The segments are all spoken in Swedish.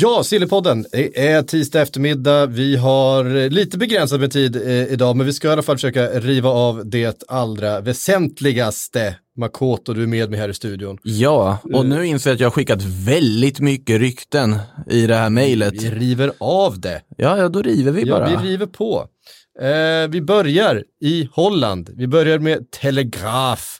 Ja, Sillypodden. Det är tisdag eftermiddag. Vi har lite begränsat med tid eh, idag, men vi ska i alla fall försöka riva av det allra väsentligaste. Makoto, du är med mig här i studion. Ja, och nu inser jag att jag har skickat väldigt mycket rykten i det här mejlet. Vi river av det. Ja, ja, då river vi bara. Ja, vi river på. Eh, vi börjar i Holland. Vi börjar med Telegraf.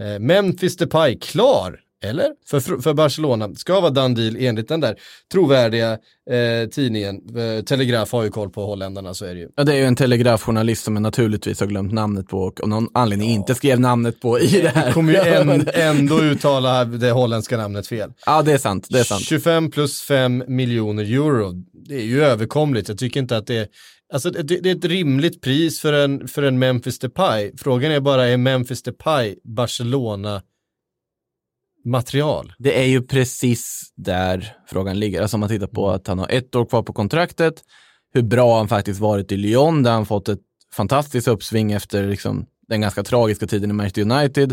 Eh, Memphis Depay klar, eller? För, för Barcelona. Ska vara done deal enligt den där trovärdiga eh, tidningen. Eh, Telegraf har ju koll på holländarna, så är det ju. Ja, det är ju en telegrafjournalist som jag naturligtvis har glömt namnet på och av någon anledning inte skrev namnet på i det här. Vi kommer ju en, ändå uttala det holländska namnet fel. Ja, det är sant. Det är sant. 25 plus 5 miljoner euro. Det är ju överkomligt. Jag tycker inte att det är Alltså det, det, är ett rimligt pris för en, för en Memphis Depay. Frågan är bara, är Memphis Depay Barcelona material? Det är ju precis där frågan ligger. Alltså om man tittar på att han har ett år kvar på kontraktet, hur bra han faktiskt varit i Lyon, där han fått ett fantastiskt uppsving efter liksom, den ganska tragiska tiden i Manchester United.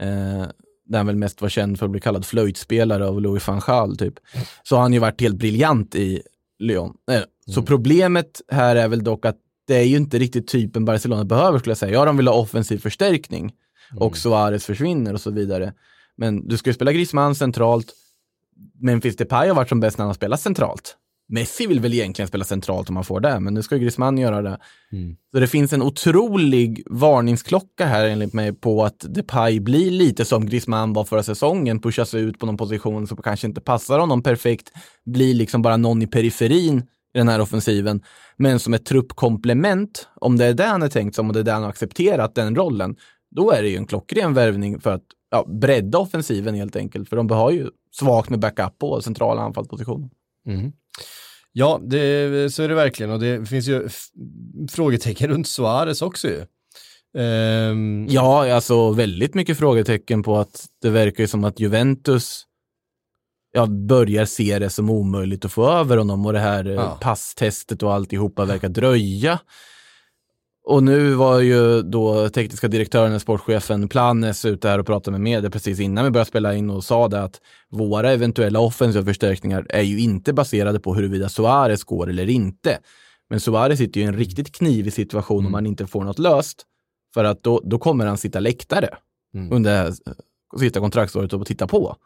Eh, där han väl mest var känd för att bli kallad flöjtspelare av Louis van Gaal, typ. Så har han ju varit helt briljant i Lyon. Eh, så problemet här är väl dock att det är ju inte riktigt typen Barcelona behöver skulle jag säga. Ja, de vill ha offensiv förstärkning och Suarez försvinner och så vidare. Men du ska ju spela Griezmann centralt. Memphis Depay har varit som bäst när han har spelat centralt. Messi vill väl egentligen spela centralt om han får det, men nu ska Griezmann göra det. Så det finns en otrolig varningsklocka här enligt mig på att Depay blir lite som Griezmann var förra säsongen, pushas ut på någon position som kanske inte passar honom perfekt, blir liksom bara någon i periferin i den här offensiven, men som ett truppkomplement, om det är det han är tänkt som och det är det han har accepterat den rollen, då är det ju en klockren värvning för att ja, bredda offensiven helt enkelt, för de har ju svagt med backup på centrala anfallspositioner. Ja, det, så är det verkligen och det finns ju frågetecken runt Suarez också ju. Ehm, Ja, alltså väldigt mycket frågetecken på att det verkar ju som att Juventus ja, börjar se det som omöjligt att få över honom och det här eh, Ja. passtestet och alltihopa verkar dröja. Och nu var ju då tekniska direktören, sportchefen Planes ute här och pratade med media precis innan vi började spela in och sa det att våra eventuella offensiva förstärkningar är ju inte baserade på huruvida Suarez går eller inte. Men Suarez sitter ju i en riktigt knivig situation om han inte får något löst. För att då, då kommer han sitta läktare under det här sista kontraktsåret och titta på.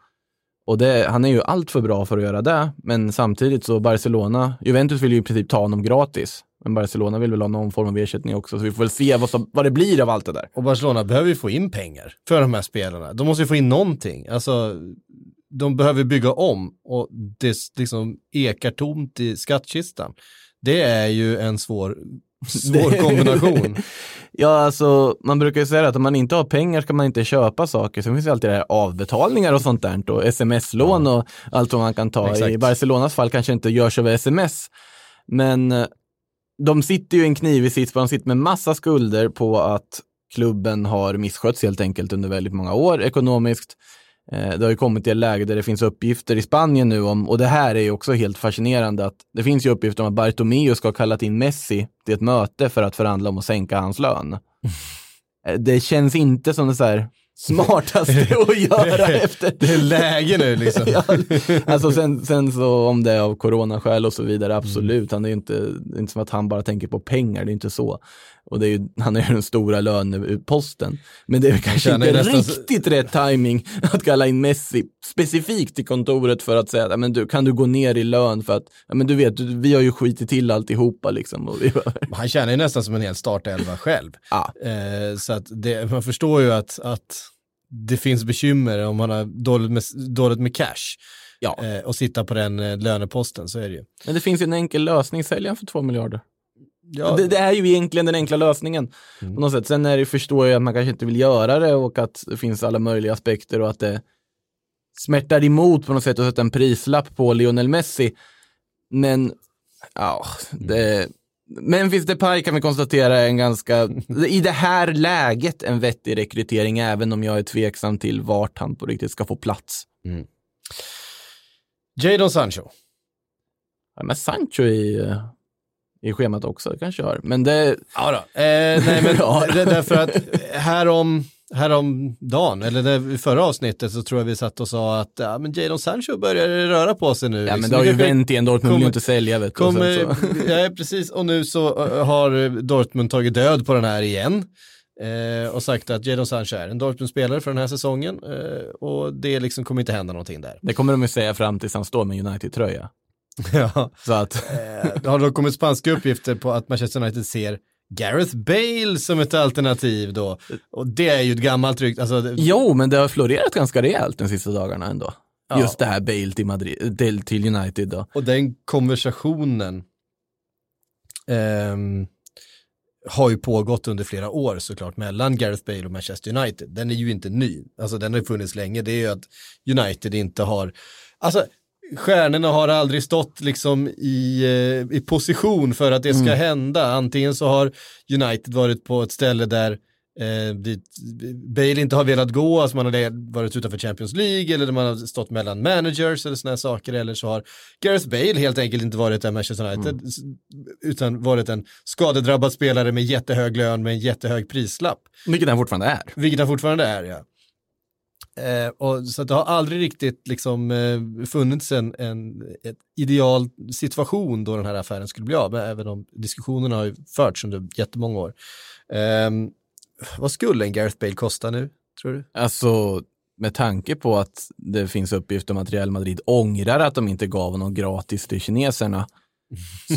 Och det, han är ju allt för bra för att göra det, men samtidigt så Barcelona, Juventus vill ju i princip ta honom gratis. Men Barcelona vill väl ha någon form av ersättning också, så vi får väl se vad, som, vad det blir av allt det där. och Barcelona behöver ju få in pengar för de här spelarna. De måste ju få in någonting. Alltså, de behöver bygga om och det liksom ekar tomt i skattkistan. Det är ju en svår, svår kombination. Ja, alltså man brukar ju säga att om man inte har pengar ska man inte köpa saker. Sen finns det alltid det här avbetalningar och sånt där och sms-lån och allt vad man kan ta. Exakt. I Barcelonas fall kanske inte görs över sms. Men eh, de sitter ju i en knivig sits, de sitter med massa skulder på att klubben har misskötts helt enkelt under väldigt många år ekonomiskt. Eh, Det har ju kommit till ett läge där det finns uppgifter i Spanien nu om, och det här är ju också helt fascinerande, att det finns ju uppgifter om att Bartomeu ska ha kallat in Messi till ett möte för att förhandla om att sänka hans lön. Eh, Det känns inte som det så här smartaste att göra efter Det är läge nu liksom. ja, alltså sen, sen så om det är av coronaskäl och så vidare, absolut. Han är ju inte, inte som att han bara tänker på pengar, det är inte så. Och det är ju, han är ju den stora löneposten. Men det är kanske inte nästan riktigt rätt timing att kalla in Messi specifikt till kontoret för att säga, "Ja, men du, kan du gå ner i lön för att, ja, men du vet, vi har ju skitit till alltihopa liksom. Han tjänar ju nästan som en hel startelva själv. ja, Eh, så att det, man förstår ju att, att det finns bekymmer om man har dåligt med, dåligt med cash. ja. Eh, och sitta på den eh, löneposten, så är det ju. Men det finns ju en enkel lösning, sälj han för två miljarder. Ja, Det, det är ju egentligen den enkla lösningen. På något sätt. Sen är det, förstår jag att man kanske inte vill göra det och att det finns alla möjliga aspekter och att det smärtar emot på något sätt att sätta en prislapp på Lionel Messi. Men, ja, det... Memphis Depay kan vi konstatera är en ganska, i det här läget, en vettig rekrytering, även om jag är tveksam till vart han på riktigt ska få plats. Jadon Sancho. Ja, men Sancho i, eh, i schemat också, kanske jag har. Men det, Ja då. Eh, nej, men det är därför att härom, härom dagen, eller i förra avsnittet så tror jag vi satt och sa att ja, men Jadon Sancho börjar röra på sig nu. ja, men liksom. det har ju vänt igen, Dortmund vill ju inte sälja vet du. Kommer, ja, precis, och nu så har Dortmund tagit död på den här igen. Eh, och sagt att Jadon Sancho är en Dortmund-spelare för den här säsongen. Eh, och det liksom kommer inte hända någonting där. Det kommer de ju säga fram tills han står med United-tröja. ja. Så att, Eh, det har då kommit spanska uppgifter på att Manchester United ser Gareth Bale som ett alternativ då. Och det är ju ett gammalt rykte. Alltså, det- jo, men det har florerat ganska rejält de sista dagarna ändå. Ja. Just det här Bale till, Madrid, till, till United då. Och den konversationen ehm, har ju pågått under flera år såklart mellan Gareth Bale och Manchester United. Den är ju inte ny, alltså den har funnits länge. Det är ju att United inte har, alltså stjärnorna har aldrig stått liksom i, eh, i position för att det ska hända. Antingen så har United varit på ett ställe där eh, dit Bale inte har velat gå, alltså man har varit utanför Champions League eller man har stått mellan managers eller sådana saker eller så har Gareth Bale helt enkelt inte varit där Manchester United s- utan varit en skadedrabbad spelare med jättehög lön med en jättehög prislapp. Vilket han fortfarande är. Vilket han fortfarande är, ja. Eh, och, så att det har aldrig riktigt liksom, eh, funnits en, en ett ideal situation då den här affären skulle bli av, men även om diskussionerna har ju förts under jättemånga år. Eh, vad skulle en Gareth Bale kosta nu, tror du? Alltså, med tanke på att det finns uppgifter om att Real Madrid ångrar att de inte gav honom gratis till kineserna,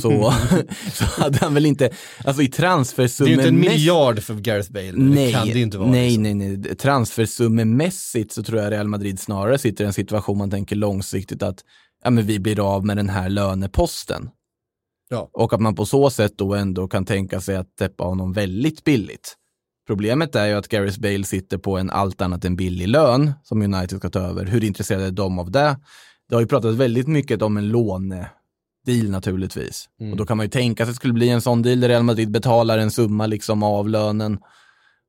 så, så hade han väl inte, alltså i Det är ju inte en miljard för Gareth Bale, Nej, det kan det ju inte vara. nej, liksom. nej, nej. Transfersummemässigt så tror jag Real Madrid snarare sitter i en situation man tänker långsiktigt att ja, men vi blir av med den här löneposten. Ja. Och att man på så sätt då ändå kan tänka sig att täppa honom väldigt billigt. Problemet är ju att Gareth Bale sitter på en allt annat än billig lön som United ska ta över. Hur intresserade är de av det? Det har ju pratat väldigt mycket om en lånedeal naturligtvis. Mm. Och då kan man ju tänka sig att det skulle bli en sån deal där Real Madrid betalar en summa liksom av lönen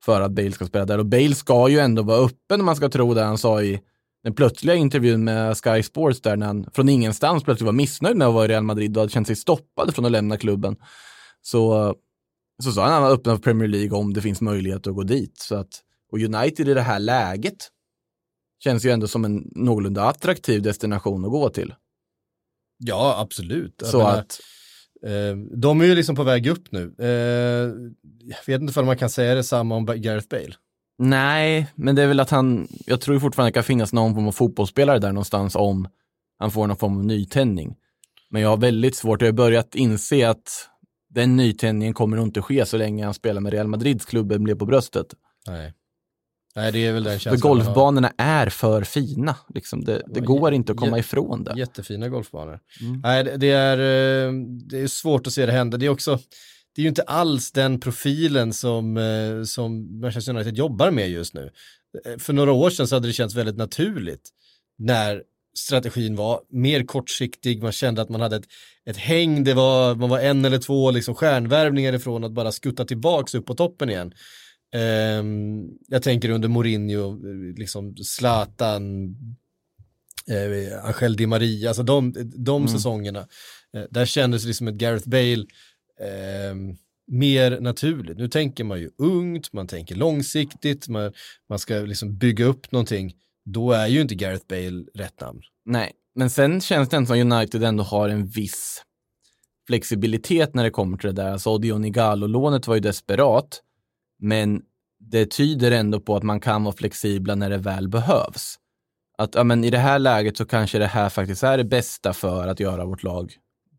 för att Bale ska spela där. Och Bale ska ju ändå vara öppen om man ska tro det han sa i den plötsliga intervjun med Sky Sports där när han från ingenstans plötsligt var missnöjd med att vara i Real Madrid och hade känt sig stoppad från att lämna klubben. Så, så sa han att han var öppen för Premier League om det finns möjlighet att gå dit. Så att, och United i det här läget känns ju ändå som en någorlunda attraktiv destination att gå till. Ja, absolut. Så menar, att, Eh, de är ju liksom på väg upp nu. Eh, jag vet inte om man kan säga detsamma om Gareth Bale. nej, men det är väl att han, jag tror fortfarande det kan finnas någon form av fotbollsspelare där någonstans om han får någon form av nytändning. Men jag har väldigt svårt, jag har börjat inse att den nytändningen kommer nog inte ske så länge han spelar med Real Madrids klubben blir på bröstet. Nej. Nej, det är väl den För känslan golfbanorna är för fina. Liksom det, det går inte att komma ifrån det. Jättefina golfbanor. Mm. Nej, det- det är, eh, det är svårt att se det hända. Det är också, det är ju inte alls den profilen som, eh, som Manchester United jobbar med just nu. Eh, För några år sedan så hade det känts väldigt naturligt när strategin var mer kortsiktig, man kände att man hade ett, ett häng, det var, man var en eller två liksom stjärnvärvningar ifrån att bara skutta tillbaks upp på toppen igen. Ehm, jag tänker under Mourinho, eh, liksom Zlatan, eh, Angel Di Maria, alltså de, de säsongerna. Eh, där kändes det som ett Gareth Bale ehm, mer naturligt. Nu tänker man ju ungt, man tänker långsiktigt, man, man ska liksom bygga upp någonting. Då är ju inte Gareth Bale rätt namn. Nej, men sen känns det ändå som United ändå har en viss flexibilitet när det kommer till det där. Alltså Odion Igalo-lånet var ju desperat, men det tyder ändå på att man kan vara flexibla när det väl behövs. Att ja, men i det här läget så kanske det här faktiskt är det bästa för att göra vårt lag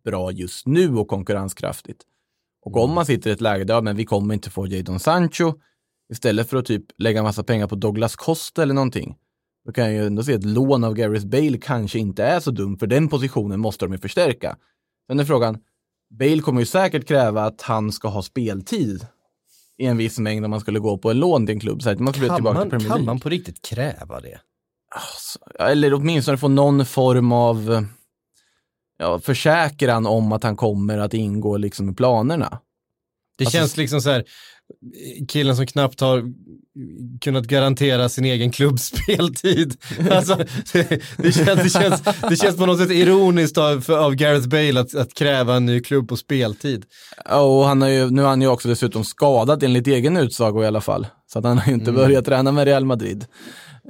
bra just nu och konkurrenskraftigt. Och om man sitter i ett läge där ja, men vi kommer inte få Jadon Sancho, istället för att typ lägga massa pengar på Douglas Costa eller någonting, då kan jag ju ändå se att lån av Gareth Bale kanske inte är så dum, för den positionen måste de ju förstärka. Sen är frågan, Bale kommer ju säkert kräva att han ska ha speltid i en viss mängd om man skulle gå på en lån till en klubb. Så att man skulle Kan tillbaka man, till kan man på riktigt kräva det? alltså, eller åtminstone få någon form av ja, försäkran om att han kommer att ingå liksom i planerna. Det Alltså- känns liksom så här, killen som knappt har kunnat garantera sin egen klubbspeltid. Alltså, det, det, känns, det, känns, det känns på något sätt ironiskt av, av Gareth Bale att, att kräva en ny klubb på speltid. Ja, Och han har ju, nu är han ju också dessutom skadad enligt egen utsago i alla fall. Så att han har ju inte börjat träna med Real Madrid.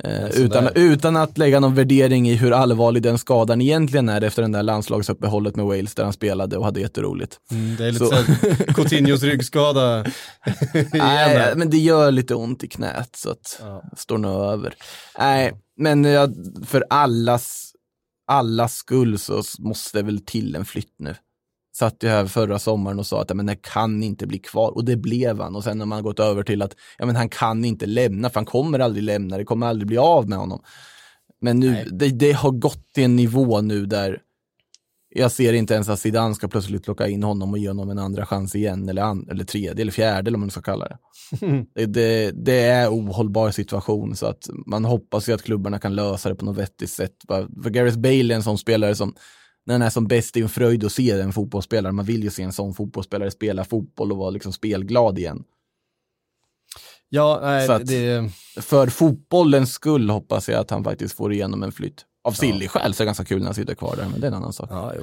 Eh, utan, utan att lägga någon värdering i hur allvarlig den skadan egentligen är efter den där landslagsuppehållet med Wales där han spelade och hade jätteroligt. Mm, det är lite Så- så. här Coutinhos ryggskada. Nej, men det gör lite ont i knät så att Ja. står nog över. Nej, men jag, för allas, allas skull så måste det väl till en flytt nu. Satt ju här förra sommaren och sa att ja, men det kan inte bli kvar och det blev han och sen har man gått över till att ja, men han kan inte lämna för han kommer aldrig lämna, det kommer aldrig bli av med honom. Men nu, det, det har gått till en nivå nu där jag ser inte ens att Zidane ska plötsligt plocka in honom och ge honom en andra chans igen, eller, an, eller tredje, eller fjärde, eller vad man ska kalla det. det, det. Det är ohållbar situation, så att man hoppas ju att klubbarna kan lösa det på något vettigt sätt. För Gareth Bale är en sån spelare som, när han är som bäst, det är en fröjd att se en fotbollsspelare. Man vill ju se en sån fotbollsspelare spela fotboll och vara liksom spelglad igen. Ja, nej, Så att- det, För fotbollens skull hoppas jag att han faktiskt får igenom en flytt. Av sillig skäl så är det ganska kul när han sitter kvar där, men det är en annan sak. Ja.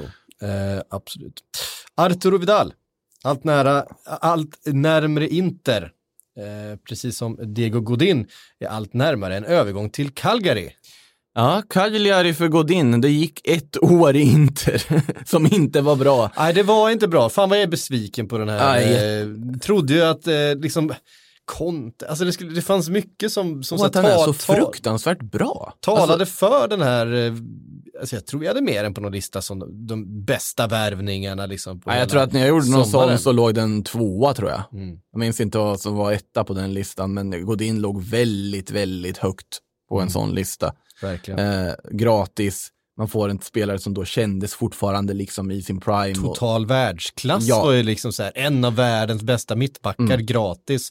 Eh, absolut. Arturo Vidal, allt, nära, allt närmre Inter. Eh, precis som Diego Godin är allt närmare en övergång till Calgary. Ja, Cagliari för Godin, det gick ett år i Inter som inte var bra. Nej, det var inte bra. Fan vad jag är besviken på den här. Eh, trodde ju att eh, liksom Conte, alltså det, skulle, det fanns mycket som, som Och så att han är så ta- fruktansvärt bra. talade Alltså, för den här, eh, alltså jag tror vi hade mer än på någon lista som de, de bästa värvningarna liksom. På nej, jag tror att när jag gjorde någon sommaren. sån så låg den tvåa tror jag. Mm. Jag minns inte vad som var etta på den listan, men Godin låg väldigt, väldigt högt på Mm. en sån lista. Eh, gratis, man får en spelare som då kändes fortfarande liksom i sin prime. Och, Total världsklass Ja. var ju liksom så här, en av världens bästa mittbackar Mm. gratis.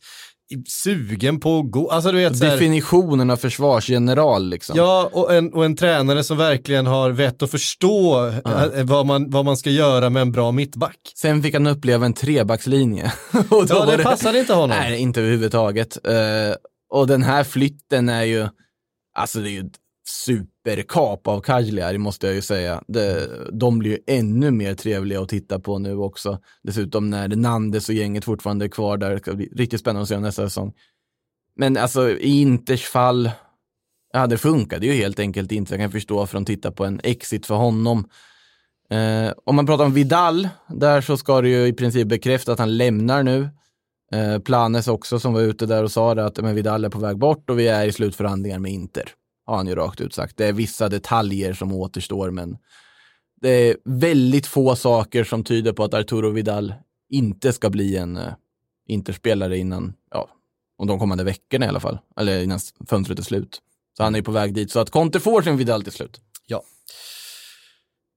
Sugen på att gå, alltså du vet här, definitionen av försvarsgeneral liksom. Ja, och en, och en tränare som verkligen har vett att förstå eh, vad, man, vad man ska göra med en bra mittback. Sen fick han uppleva en trebackslinje. och Ja, var det passade inte honom. Nej, inte överhuvudtaget. Eh, och den här flytten är ju, alltså det är ju ett superkap av Cagliari måste jag ju säga. Det, de blir ju ännu mer trevliga att titta på nu också. Dessutom när Nandes och gänget fortfarande är kvar där, det ska bli riktigt spännande att se nästa säsong. Men alltså i Inters fall, ja det funkade ju helt enkelt inte. Jag kan förstå för att titta på en exit för honom. Eh, om man pratar om Vidal, där så ska det ju i princip bekräfta att han lämnar nu. Eh, Planes också som var ute där och sa det att men Vidal är på väg bort och vi är i slutförhandlingar med Inter. Har han ju rakt ut sagt. Det är vissa detaljer som återstår men det är väldigt få saker som tyder på att Arturo Vidal inte ska bli en uh, Interspelare innan, ja, om de kommande veckorna i alla fall. Eller innan fönstret är slut. Så han är ju på väg dit. Så att Conte får sin Vidal till slut.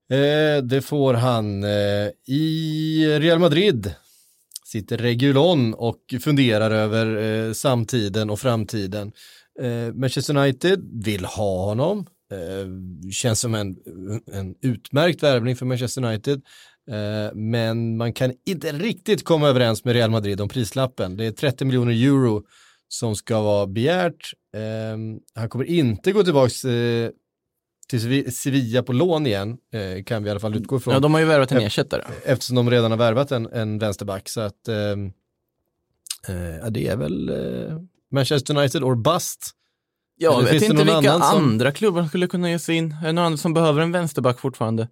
Eh, det får han. Eh, I Real Madrid sitter Regulon och funderar över eh, samtiden och framtiden. Eh, Manchester United vill ha honom. Eh, känns som en, en utmärkt värvning för Manchester United. Eh, men man kan inte riktigt komma överens med Real Madrid om prislappen. Det är 30 miljoner euro som ska vara begärt. Eh, han kommer inte gå tillbaka eh, till Sevi- Sevilla på lån igen, eh, kan vi i alla fall utgå ifrån. Ja, de har ju värvat en ersättare. Eftersom de redan har värvat en, en vänsterback. Så att ehm, eh, det är väl eh, Manchester United or bust. Ja, Eller jag vet inte vilka som- andra klubbar skulle kunna ge sig in. Är det någon annan som behöver en vänsterback fortfarande?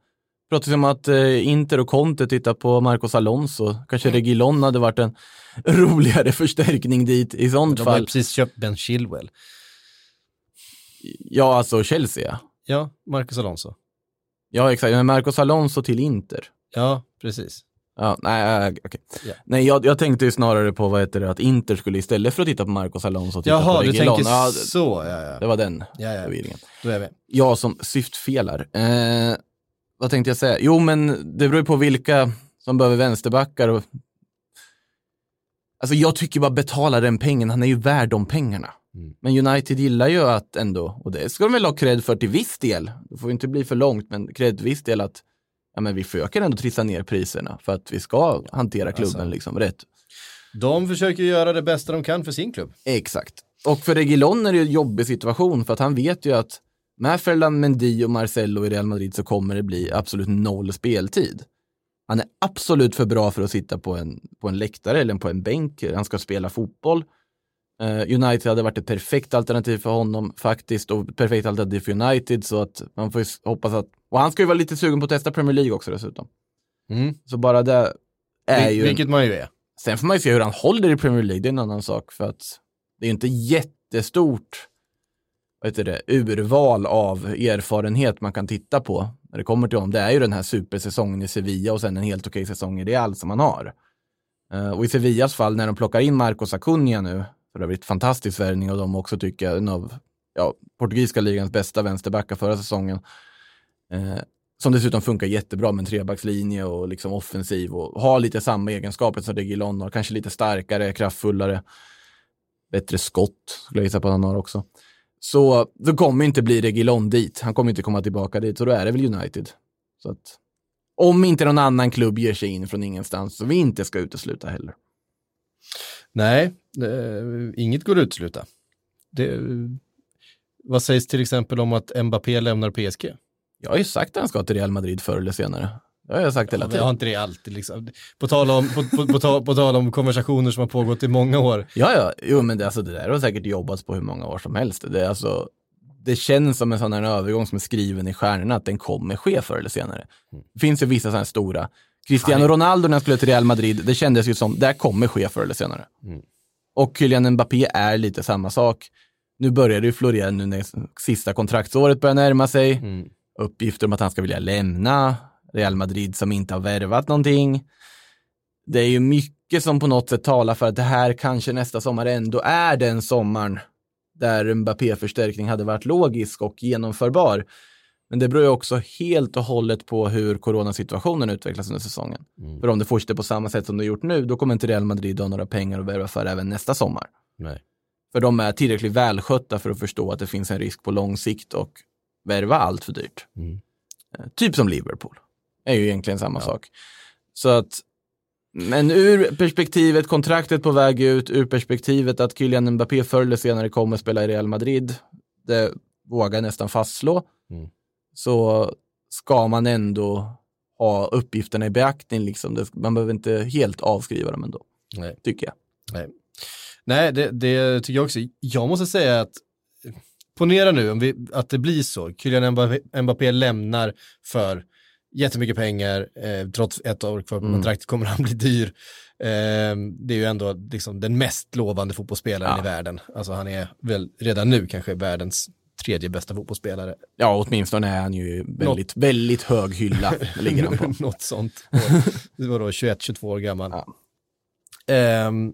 Pratas om att eh, Inter och Conte tittar på Marcos Alonso. Kanske Mm. Reguilon hade varit en roligare förstärkning dit i sånt De har ju fall. precis köpt Ben Chilwell. Ja, alltså Chelsea ja. Marcus Alonso. Ja, exakt. Men Marcos Alonso till Inter. Ja, precis. Ja, nej, okej. Ja. nej jag, jag tänkte ju snarare på vad heter det, att Inter skulle istället för att titta på Marcos Alonso titta Jaha, på du Reguilon. tänker Ja, så. Ja, ja. det var den ja, ja. Då är vi. Jag som syftfelar. Eh, vad tänkte jag säga? Jo, men det beror ju på vilka som behöver vänsterbackar. Och... Alltså jag tycker bara betala den pengen, han är ju värd de pengarna. Mm. Men United gillar ju att ändå, och det ska de väl ha cred för till viss del, det får ju inte bli för långt, men cred till viss del att ja, men vi försöker ändå trissa ner priserna för att vi ska hantera klubben Alltså. liksom rätt. De försöker göra det bästa de kan för sin klubb. Exakt. Och för Reguilon är det en jobbig situation för att han vet ju att med Ferland Mendy och Marcelo i Real Madrid så kommer det bli absolut noll speltid. Han är absolut för bra för att sitta på en, på en läktare eller på en bänk. Han ska spela fotboll. Eh, United hade varit ett perfekt alternativ för honom faktiskt och perfekt alternativ för United så att man får ju hoppas att, och han ska ju vara lite sugen på att testa Premier League också dessutom. Mm. Så bara det är Vil- ju Vilket man ju är. Sen får man ju se hur han håller i Premier League, det är en annan sak för att det är inte jättestort vad heter det, urval av erfarenhet man kan titta på när det kommer till honom. Det är ju den här supersäsongen i Sevilla och sen en helt okej säsong i Real som man har. Eh, och i Sevillas fall när de plockar in Marcos Acuna nu, för det har blivit fantastisk värvning av dem också tycker jag en av ja, portugisiska ligans bästa vänsterbackar förra säsongen. Eh, som dessutom funkar jättebra med en trebackslinje och liksom offensiv och har lite samma egenskaper som Reguilon har. Kanske lite starkare, kraftfullare, bättre skott skulle jag gissa på att han har också. Så då kommer inte bli Reguilon dit. Han kommer inte komma tillbaka dit, så då är det väl United. Så att, om inte någon annan klubb ger sig in från ingenstans, så vi inte ska utesluta heller. Nej, eh, inget går att utesluta. Det, vad sägs till exempel om att Mbappé lämnar PSG? Jag har ju sagt att han ska till Real Madrid förr eller senare. Det har jag sagt hela Ja, tiden. har inte det alltid liksom. På tal, om, på, på, på, tal, på tal om konversationer som har pågått i många år. Ja, ja, jo, men det, alltså, det där har säkert jobbats på hur många år som helst. Det, är alltså, det känns som en sån här övergång som är skriven i stjärnorna, att den kommer ske förr eller senare. Det finns ju vissa sådana här stora. Cristiano Ronaldo när han skulle till Real Madrid, det kändes ju som, det kommer ske förr eller senare. Och Kylian Mbappé är lite samma sak. Nu börjar det ju florera nu när sista kontraktsåret börjar närma sig. Uppgifter om att han ska vilja lämna Real Madrid som inte har värvat någonting. Det är ju mycket som på något sätt talar för att det här kanske nästa sommar ändå är den sommaren där Mbappé-förstärkning hade varit logisk och genomförbar. Men det beror ju också helt och hållet på hur coronasituationen utvecklas under säsongen. För om det fortsätter på samma sätt som det gjort nu, då kommer inte Real Madrid ha några pengar att värva för även nästa sommar. Nej. För de är tillräckligt välskötta för att förstå att det finns en risk på lång sikt och värva allt för dyrt. Mm. Eh, Typ som Liverpool. är ju egentligen samma sak. Så att, men ur perspektivet kontraktet på väg ut, ur perspektivet att Kylian Mbappé förr eller senare kommer spela i Real Madrid, det vågar jag nästan fastslå, Mm. Så ska man ändå ha uppgifterna i beaktning. Liksom. Man behöver inte helt avskriva dem ändå, Nej. tycker jag. Nej, Nej det, det tycker jag också. Jag måste säga att ponera nu om vi, att det blir så. Kylian Mbappé lämnar för jättemycket pengar, eh, trots ett år kvar på Mm. kontraktet kommer han bli dyr. Eh, det är ju ändå liksom den mest lovande fotbollsspelaren Ja. i världen. Alltså han är väl redan nu kanske världens tredje bästa fotbollsspelare. Ja, åtminstone är han ju väldigt, väldigt hög hylla, ligger han på. Något sånt. Det var då 21-22 år gammal. Ja. Ehm,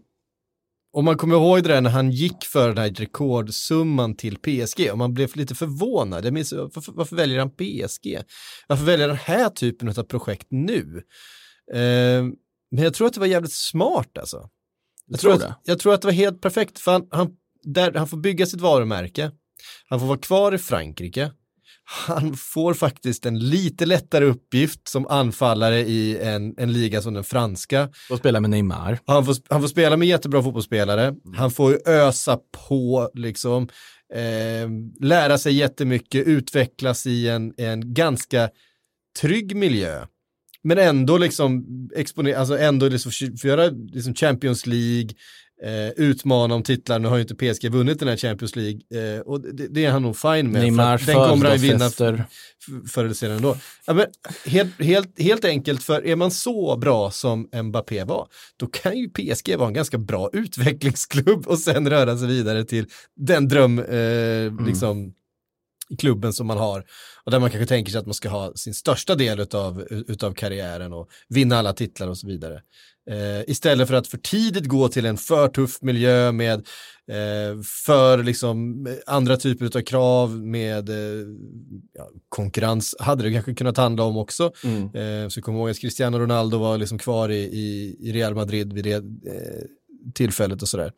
och man kommer ihåg det där när han gick för den här rekordsumman till PSG och man blev lite förvånad. Jag minns, varför, varför väljer han PSG? Varför väljer den här typen av projekt nu? Ehm, men jag tror att det var jävligt smart alltså. Jag tror tror, att, jag tror att det var helt perfekt för han, han, där, han får bygga sitt varumärke. Han får vara kvar i Frankrike. Han får faktiskt en lite lättare uppgift som anfallare i en, en liga som den franska. Och spela med Neymar. Han får, han får spela med jättebra fotbollsspelare. Han får ösa på, liksom. Eh, lära sig jättemycket, utvecklas i en, en ganska trygg miljö. Men ändå liksom exponera, alltså ändå liksom göra liksom Champions League, eh, utmana om titlar. Nu har ju inte PSG vunnit den här Champions League eh, och det, det är han nog fine med. för Neymars att den kommer han ju vinna förr eller senare ändå. Ja, men helt, helt, helt enkelt, för är man så bra som Mbappé var, då kan ju PSG vara en ganska bra utvecklingsklubb och sen röra sig vidare till den dröm, eh, liksom, klubben som man har. Och där man kanske tänker sig att man ska ha sin största del utav, utav karriären och vinna alla titlar och så vidare. Eh, istället för att för tidigt gå till en för tuff miljö med eh, för liksom andra typer av krav med eh, ja, konkurrens hade det kanske kunnat handla om också. Eh, så kom ihåg att Cristiano Ronaldo var liksom kvar i, i, i Real Madrid vid det, eh, tillfället och sådär.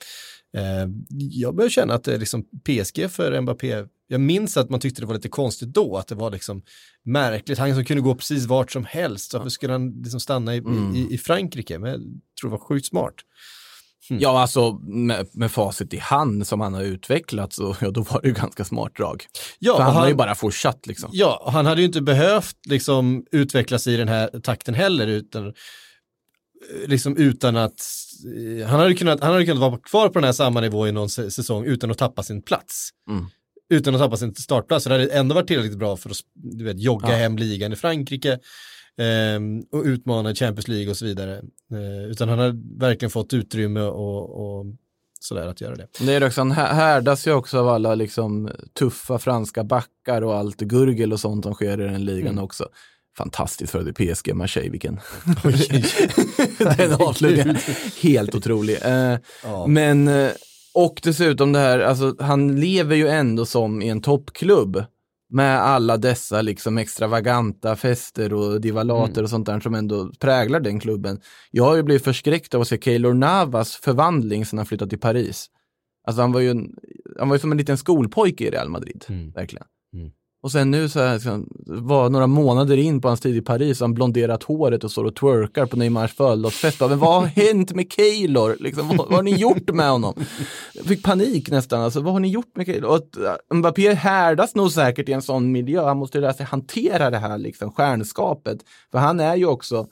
Eh, jag börjar känna att det är liksom PSG för Mbappé, jag minns att man tyckte det var lite konstigt då, att det var liksom märkligt, han som kunde gå precis vart som helst, varför skulle han liksom stanna i, Mm. i, i Frankrike? Men jag tror det var sjukt smart. Ja, alltså med, med facit i hand som han har utvecklat så ja, då var det ju ganska smart drag. Ja, För han, och har han- ju bara fortsatt liksom. Ja, han hade ju inte behövt liksom utvecklas i den här takten heller, utan liksom utan att eh, han hade, kunnat, han hade kunnat vara kvar på den här samma nivå i någon sä- säsong utan att tappa sin plats. Mm. Utan att tappa sin startplats, så det hade ändå varit tillräckligt bra för att du vet, jogga Ja. hem ligan i Frankrike ehm, och utmana Champions League och så vidare. Eh, utan han har verkligen fått utrymme och, och sådär att göra det. Det är också, han hä- härdas ju också av alla liksom tuffa franska backar och allt gurgel och sånt som sker i den ligan Mm. också. Fantastiskt för det PSG Marseille, vilken den avslutningen. Helt otrolig. Eh, Ja. Men, eh, och dessutom det här, alltså han lever ju ändå som i en toppklubb med alla dessa liksom extravaganta fester och divalater och sånt där som ändå präglar den klubben. Jag har ju blivit förskräckt av att se Keylor Navas förvandling sedan han flyttade till Paris. Alltså han var ju, en, han var ju som en liten skolpojke i Real Madrid, Mm. verkligen. Mm. Och sen nu så här, liksom, var några månader in på hans tid i Paris, han blonderat håret och står och twerkar på Neymars födelsedagsfest. Men vad har hänt med Keylor? Liksom, vad, vad har ni gjort med honom? Jag fick panik nästan, alltså, vad har ni gjort med Keylor? Och att, äh, Mbappé härdas nog säkert i en sån miljö, han måste lära sig hantera det här liksom, stjärnskapet. För han är ju också,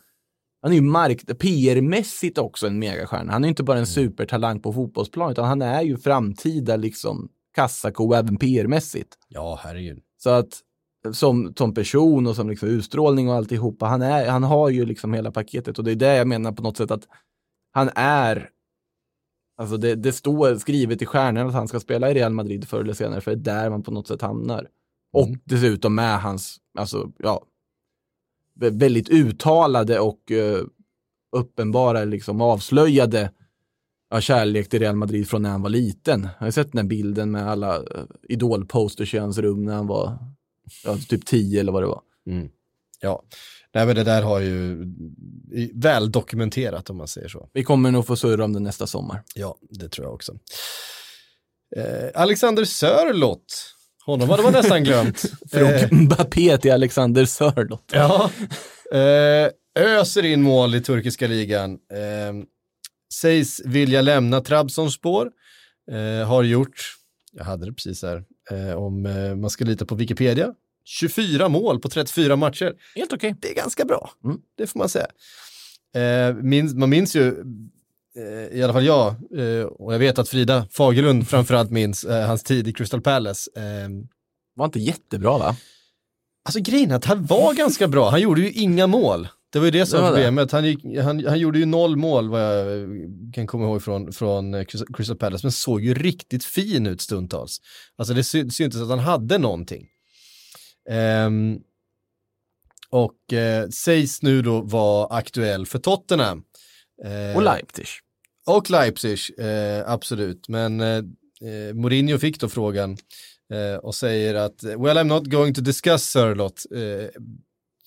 han är ju mark, PR-mässigt också en megastjärna. Han är inte bara en supertalang på fotbollsplan, utan han är ju framtida liksom kassako även PR-mässigt. Ja, herregud. Så att som, som person och som liksom utstrålning och alltihopa, han, är, han har ju liksom hela paketet och det är det jag menar på något sätt att han är, alltså det, det står skrivet i stjärnan att han ska spela i Real Madrid förr eller senare, för det är där man på något sätt hamnar. Och Mm. dessutom med hans, alltså ja, vä- väldigt uttalade och eh, uppenbara, liksom avslöjade ja, kärlek till Real Madrid från när han var liten. Jag har sett den här bilden med alla uh, idolposters i hans rum när han var ja, typ 10 eller vad det var. Mm. Ja, nej men det där har ju väl dokumenterat om man säger så. Vi kommer nog få surra om det nästa sommar. Ja, det tror jag också. Eh, Alexander Sörlott, honom hade man nästan glömt. Från Eh, Mbappé till Alexander Sörlott. ja, eh, öser in mål i turkiska ligan. Eh, sägs vilja lämna Trabzonspor. Eh, har gjort, jag hade det precis här, eh, om eh, man ska lita på Wikipedia, 24 mål på 34 matcher. Helt okej. det är ganska bra. Mm. Det får man säga. Eh, minns, man minns ju, eh, i alla fall jag, och jag vet att Frida Fagerlund framförallt minns hans tid i Crystal Palace. Eh, Var inte jättebra va? alltså grejen är att han var ganska bra, han gjorde ju inga mål. Det var ju det som var problemet. Han, gick, han, han gjorde ju noll mål vad jag kan komma ihåg från, från eh, Crystal- Palace, men såg ju riktigt fin ut stundtals. Alltså det sy- syntes att han hade någonting. Ehm, och eh, sägs nu då vara aktuell för Tottenham. Eh, Och Leipzig. och Leipzig, eh, absolut. Men eh, eh, Mourinho fick då frågan och säger att well I'm not going to discuss Sörlott.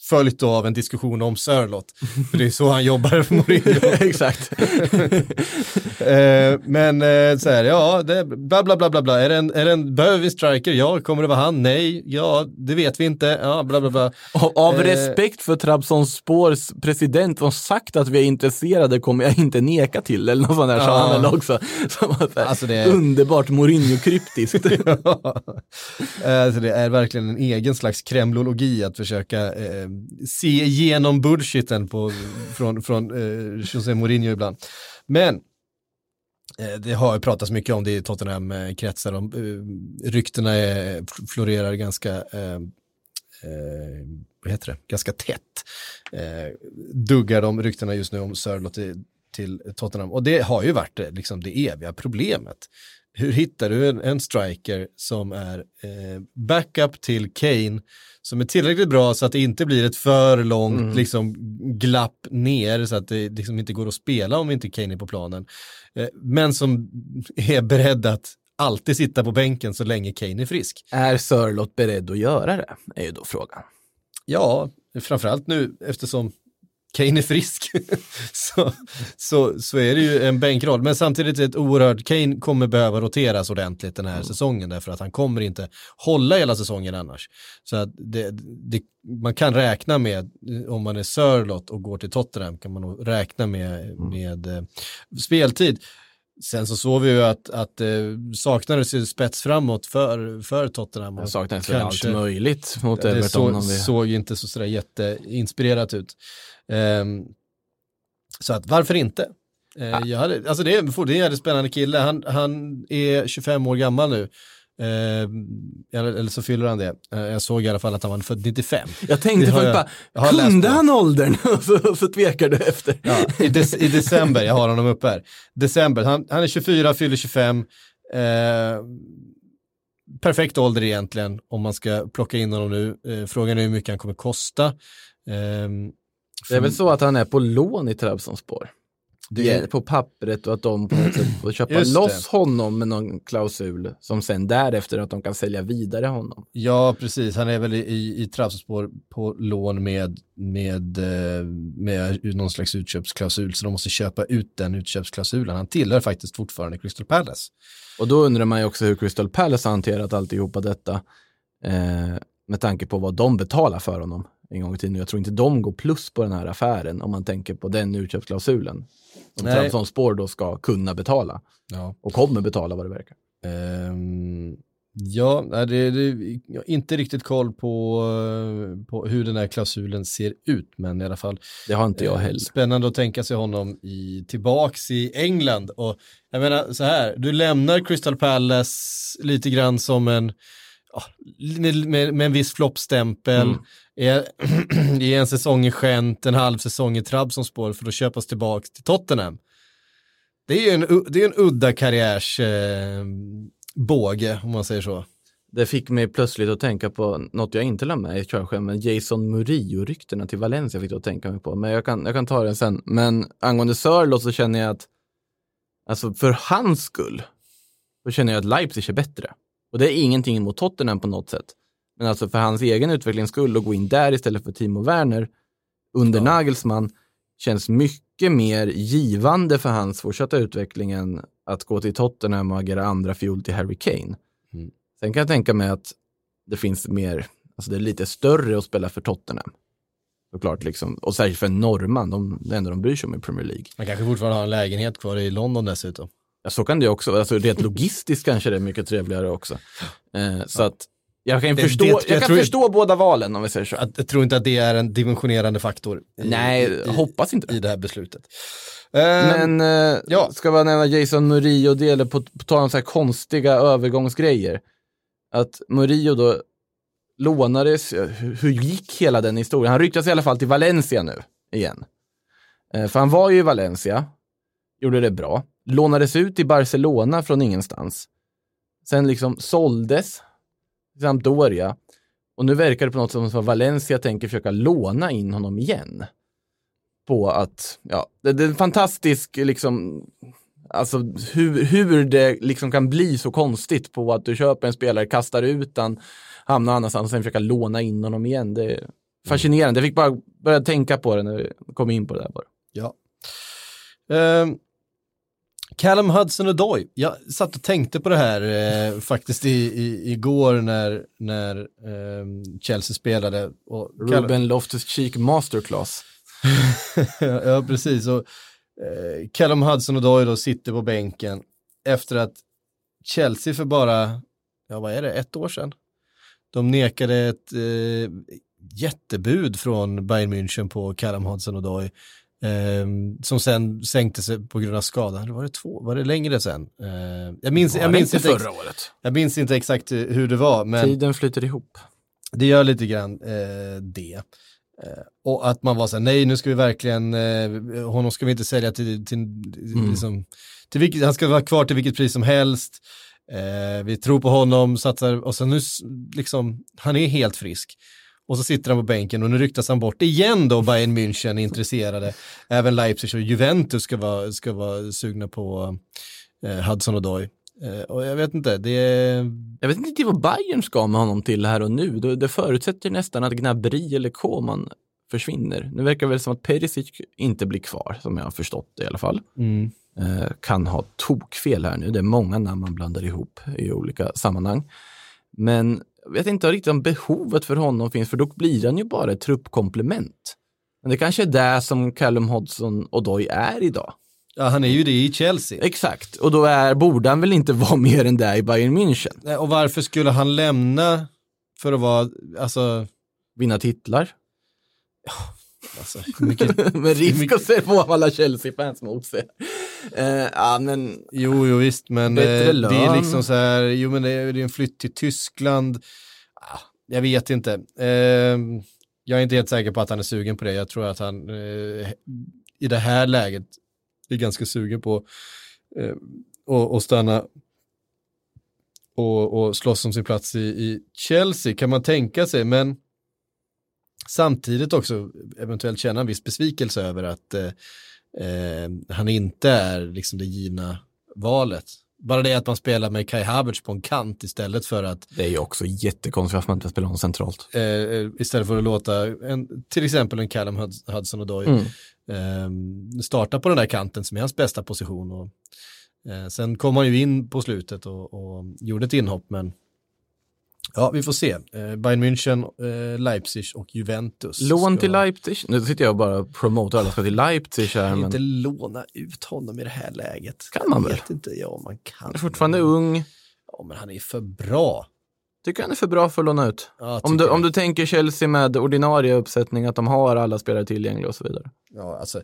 Följt då av en diskussion om Sörlott. För det är så han jobbar för Mourinho. Exakt. Eh, men eh, så här, ja, det, bla bla bla bla bla. Är det en, är det en behöver vi striker? Ja, kommer det vara han? Nej, ja, det vet vi inte. Ja, bla bla bla. Och av Eh. respekt för Trabzonspors president som sagt att vi är intresserade kommer jag inte neka till eller något sånt där sa Ja. han väl också. Som var så här, Alltså det Underbart Mourinho-kryptiskt. Eh, så det är verkligen en egen slags kremlologi att försöka eh, se igenom bullshiten på, från, från eh, José Mourinho ibland. Men eh, det har ju pratats mycket om det i Tottenham-kretsar, om, eh, ryktena är, florerar ganska eh, eh, vad heter det, ganska tätt. Eh, duggar de ryktena just nu om Sörlott till, till Tottenham. Och det har ju varit det, liksom det eviga problemet. Hur hittar du en, en striker som är eh, backup till Kane, som är tillräckligt bra så att det inte blir ett för långt liksom, glapp ner så att det liksom inte går att spela om inte Kane är på planen. Eh, men som är beredd att alltid sitta på bänken så länge Kane är frisk. är Sörlott beredd att göra det? Är ju då frågan. Ja, framförallt nu eftersom Kane är frisk, så, så, så är det ju en bänkroll. Men samtidigt är det ett oerhört, Kane kommer behöva roteras ordentligt den här Mm. säsongen därför att han kommer inte hålla hela säsongen annars. Så att det, det, man kan räkna med, om man är Sörlott och går till Tottenham, kan man nog räkna med, Mm. med eh, speltid. Sen så såg vi ju att, att eh, saknades ju spets framåt för, för Tottenham. Det saknades väl allt möjligt mot det Everton. så, om vi... såg inte så sådär jätteinspirerat ut. Ehm, så att varför inte? Eh, jag hade, alltså det är, det är en spännande kille, han, han är 25 år gammal nu. Ehm, eller, eller så fyller han det. Eh, jag såg i alla fall att han var född 95. Jag tänkte först jag- bara, jag läst kunde han åldern? så, så tvekar du efter. Ja, i, dec- I december, jag har honom uppe här. December, han, han är 24, fyller 25. Eh, perfekt ålder egentligen om man ska plocka in honom nu. Eh, frågan är hur mycket han kommer kosta. Det är väl så att han är på lån i Trabzonspor? Det- är på pappret och att de på något sätt får köpa Just loss det. honom med någon klausul som sen därefter att de kan sälja vidare honom. Ja, precis. Han är väl i, i, i Trabzonspor på lån med, med, eh, med någon slags utköpsklausul, så de måste köpa ut den utköpsklausulen. Han tillhör faktiskt fortfarande Crystal Palace. Och då undrar man ju också hur Crystal Palace har hanterat alltihopa detta eh, med tanke på vad de betalar för honom en gång i tiden. Jag tror inte de går plus på den här affären om man tänker på den utköpsklausulen. Som Nej. Trabzonspor då ska kunna betala Ja. och kommer betala vad det verkar. Ehm, ja, det, det, jag har inte riktigt koll på, eh, på hur den här klausulen ser ut, men i alla fall Det har inte jag eh, heller. spännande att tänka sig honom i, tillbaks i England. Och jag menar så här, du lämnar Crystal Palace lite grann som en, med, med, en viss floppstämpel, Mm. är, i en säsong i Gent, en halv säsong i Trabzonspor för att köpas tillbaks till Tottenham. Det är en, det är en udda karriärs eh, om man säger så. Det fick mig plötsligt att tänka på något jag inte la med i körschemat, Jason Murillo-ryktena till Valencia fick jag att tänka mig på. Men jag kan, jag kan ta den sen. Men angående Sörlott så känner jag att, alltså för hans skull, då känner jag att Leipzig är bättre. Och det är ingenting emot Tottenham på något sätt. Men alltså för hans egen utvecklings skull och gå in där istället för Timo Werner under Ja. Nagelsmann känns mycket mer givande för hans fortsatta utveckling än att gå till Tottenham och agera andra fjol till Harry Kane. Mm. Sen kan jag tänka mig att det finns mer, alltså det är lite större att spela för Tottenham. Såklart liksom, och särskilt för en norrman, de, det enda de bryr sig om i Premier League. Man kanske fortfarande har en lägenhet kvar i London dessutom. Ja, så kan det också vara, alltså rent logistiskt kanske det är mycket trevligare också. Eh, så att jag kan, Det- förstå, det- jag jag kan tror- förstå båda valen om vi säger så. Att, jag tror inte att det är en dimensionerande faktor i, Nej, i, hoppas inte det. i det här beslutet. Ehm, Men eh, ja. ska man nämna Jason Murillo det eller på, på tal om så här konstiga övergångsgrejer. Att Murillo då lånades, hur, hur gick hela den historien? Han ryktas i alla fall till Valencia nu igen. Eh, för han var ju i Valencia, gjorde det bra, lånades ut i Barcelona från ingenstans. Sen liksom såldes till Sampdoria. Och nu verkar det på något sätt som att Valencia tänker försöka låna in honom igen på att, ja, det, det är en fantastisk liksom, alltså hur, hur det liksom kan bli så konstigt på att du köper en spelare, kastar ut den, hamnar annanstans och sen försöka låna in honom igen. Det är fascinerande. Jag fick bara börja tänka på det när vi kom in på det där bara. Ja. Ehm, Callum Hudson-Odoi, jag satt och tänkte på det här eh, faktiskt i, i, igår när, när ehm, Chelsea spelade. Och Callum- Ruben Loftus-Cheek Masterclass. ja, precis. Och, eh, Callum Hudson-Odoi då sitter på bänken efter att Chelsea för bara, ja vad är det, ett år sedan? De nekade ett eh, jättebud från Bayern München på Callum Hudson-Odoi. Eh, som sen sänkte sig på grund av skada. Eller var det två? Var det längre sen? Eh, jag, minns, jag, minns inte ex- året? jag minns inte exakt hur det var, men Tiden flyter ihop. det gör lite grann eh, det. Eh, och att man var så här, nej nu ska vi verkligen, eh, honom ska vi inte sälja till, till, liksom, till vilket, han ska vara kvar till vilket pris som helst. Eh, vi tror på honom, satsar, och så nu, liksom, han är helt frisk. Och så sitter han på bänken och nu ryktas han bort igen då, Bayern München är intresserade. Även Leipzig och Juventus ska vara, ska vara sugna på eh, Hudson Odoi. Eh, och jag vet inte, det är... Jag vet inte vad Bayern ska med honom till här och nu. Det, det förutsätter nästan att Gnabry eller Koman försvinner. Nu verkar det väl som att Perisic inte blir kvar, som jag har förstått det i alla fall. Mm. Eh, kan ha tokfel här nu. Det är många namn man blandar ihop i olika sammanhang. Men jag vet inte riktigt om behovet för honom finns, för då blir han ju bara ett truppkomplement. Men det kanske är det som Callum Hodgson och Doy är idag. Ja, han är ju det i Chelsea. Exakt, och då är, borde han väl inte vara mer än det i Bayern München. Nej, Och varför skulle han lämna för att vara, alltså, Vinna titlar. Alltså mycket, Med risk att få alla Chelsea-fans mot sig. Eh, ja, men jo, jo visst, men eh, det är liksom så här, jo men det är, det är en flytt till Tyskland. Ah, jag vet inte. Eh, jag är inte helt säker på att han är sugen på det. Jag tror att han eh, i det här läget är ganska sugen på eh, att- att stanna och, och slåss om sin plats i, i Chelsea kan man tänka sig, men samtidigt också eventuellt känna en viss besvikelse över att eh, eh, han inte är liksom det givna valet. Bara det att man spelar med Kai Havertz på en kant istället för att det är ju också jättekonstigt att man inte spelar honom centralt. eh, eh, istället för att låta en, till exempel en Callum Hud- Hudson och Doy Mm. eh, starta på den där kanten som är hans bästa position. Och, eh, sen kom han ju in på slutet och, och gjorde ett inhopp, men ja, vi får se. Eh, Bayern München, eh, Leipzig och Juventus. Lån ska- till Leipzig. Nu sitter jag och bara promotar alla ska till Leipzig här, kan men inte låna ut honom i det här läget. Kan man Jag väl? vet inte, ja man kan. han är fortfarande ung. Ja, men han är för bra. Tycker han är för bra för att låna ut. Ja, Om du, om jag. du tänker Chelsea med ordinarie uppsättning, att de har alla spelare tillgängliga och så vidare. Ja, alltså,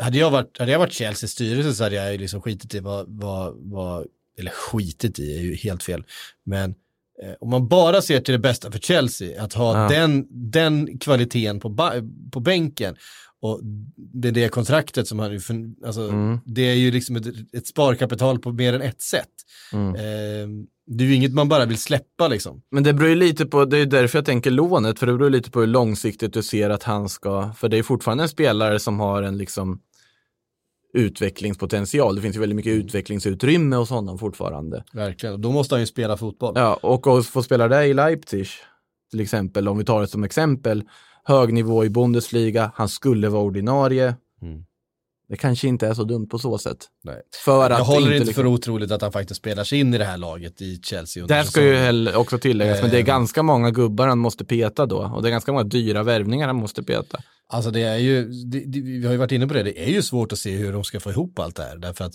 hade, jag varit, hade jag varit Chelseas styrelse så hade jag liksom skitit i vad, vad, vad, eller skitit i är ju helt fel, men om man bara ser till det bästa för Chelsea, att ha Ja. den, den kvaliteten på, på bänken och det, det kontraktet som han, alltså, Mm. det är ju liksom ett, ett sparkapital på mer än ett sätt. Mm. Eh, det är ju inget man bara vill släppa liksom. Men det beror ju lite på, det är därför jag tänker lånet, för det beror lite på hur långsiktigt du ser att han ska, för det är fortfarande en spelare som har en liksom utvecklingspotential. Det finns ju väldigt mycket utvecklingsutrymme hos honom fortfarande. Verkligen, då måste han ju spela fotboll. Ja, och att få spela det i Leipzig, till exempel, om vi tar det som exempel, hög nivå i Bundesliga, han skulle vara ordinarie. Mm. Det kanske inte är så dumt på så sätt. Nej. För Jag håller inte liksom- för otroligt att han faktiskt spelar sig in i det här laget i Chelsea. under Det här ska ju säsongen. också tilläggas, men det är Eh. ganska många gubbar han måste peta då. Och det är ganska många dyra värvningar han måste peta. Alltså det är ju, det, det, vi har ju varit inne på det, det är ju svårt att se hur de ska få ihop allt det här. Därför att,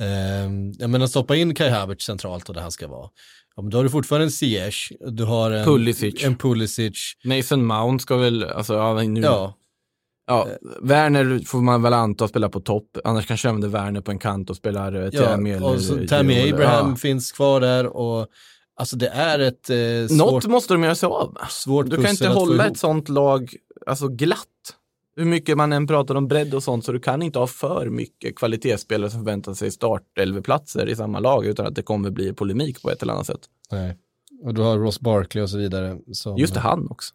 eh, jag menar stoppa in Kai Havertz centralt och där han ska vara. Ja, men då har du fortfarande en Ziyech, du har en Pulisic. en Pulisic. Mason Mount ska väl, alltså ja, nu, ja. Ja, Werner får man väl anta spela på topp, annars kanske använder Werner på en kant och spelar eh, ja Tammy eller och så Tammy eller- Abraham Ja. finns kvar där och alltså det är ett eh, svårt, Något måste de göra sig av med. svårt Du kan inte hålla ett sånt lag alltså glatt. Hur mycket man än pratar om bredd och sånt, så du kan inte ha för mycket kvalitetsspelare som förväntar sig startelveplatser i samma lag utan att det kommer bli polemik på ett eller annat sätt. Nej. Och du har Ross Barkley och så vidare. Som, Just det, han också.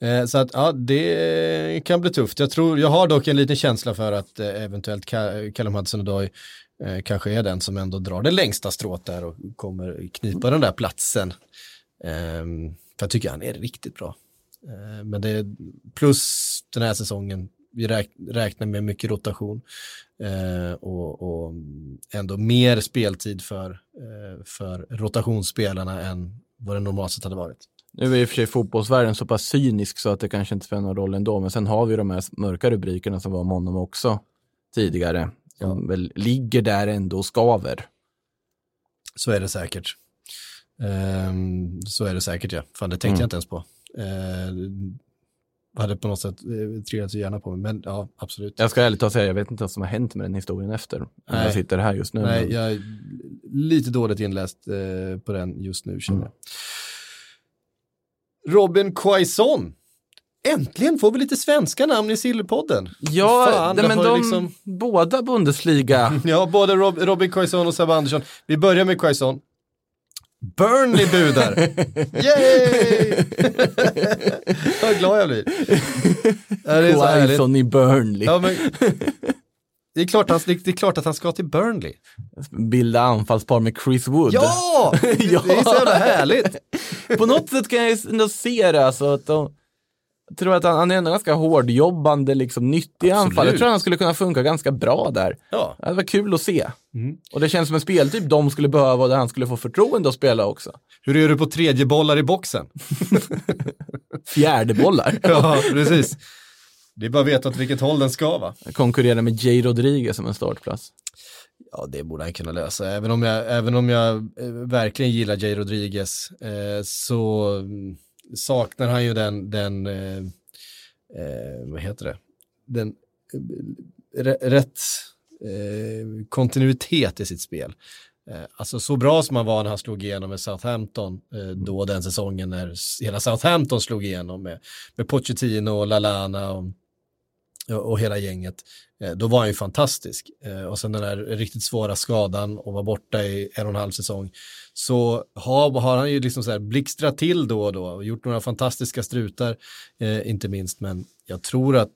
Eh, så att ja, det kan bli tufft. Jag, tror, jag har dock en liten känsla för att eh, eventuellt Ka- Callum Hudson-Odoi eh, kanske är den som ändå drar det längsta strået där och kommer knipa den där platsen. Ehm, för jag tycker han är riktigt bra. Eh, men det är plus den här säsongen, vi räk, räknar med mycket rotation eh, och, och ändå mer speltid för, eh, för rotationsspelarna än vad det normalt sett hade varit. Nu är i och för sig fotbollsvärlden så pass cynisk så att det kanske inte spelar någon roll ändå, men sen har vi de här mörka rubrikerna som var om honom också tidigare, som väl ligger där ändå och skaver. Så är det säkert. Ehm, så är det säkert ja. Fan det tänkte Mm. jag inte ens på. Uh, hade på något sätt uh, trillat så gärna på mig, men ja, absolut. Jag ska ärligt säga, jag vet inte vad som har hänt med den historien efter. Nej. Jag sitter här just nu. Nej, men- jag är lite dåligt inläst eh, på den just nu känner Mm. jag. Robin Quaison. Äntligen får vi lite svenska namn i Sillypodden. Ja, Fan, nej, men de, liksom- båda Bundesliga. Ja, både Rob, Robin Quaison och Sebbe Andersson. Vi börjar med Quaison. Burnley budar. Yay! Vad glad jag blir. Ja, det är så härligt. Quaison i Burnley. Ja, men, det, är klart han, det är klart att han ska till Burnley. Bilda anfallspar med Chris Wood. Ja! Det är så jävla härligt. På något sätt kan jag ändå se det, alltså att de, Jag tror att han, han är ändå ganska hårdjobbande, liksom nyttig anfall. Jag tror att han skulle kunna funka ganska bra där. Ja. Det var kul att se. Mm. Och det känns som en speltyp de skulle behöva och där han skulle få förtroende att spela också. Hur är du på tredje bollar i boxen? Fjärdebollar. ja, precis. Det är bara att veta åt vilket håll den ska va? Konkurrera med Jay Rodriguez som en startplats. Ja, det borde han kunna lösa. Även om jag, även om jag eh, verkligen gillar Jay Rodriguez eh, så mm, saknar han ju den, den eh, eh, vad heter det, den eh, rä- rätt eh, kontinuitet i sitt spel. Eh, alltså så bra som han var när han slog igenom med Southampton, eh, då den säsongen när hela Southampton slog igenom med, med Pochettino och Lalana och, och hela gänget. Då var han ju fantastisk. Och sen den där riktigt svåra skadan och var borta i en och en halv säsong. Så har, har han ju liksom så här blixtrat till då och då och gjort några fantastiska strutar, eh, inte minst. Men jag tror att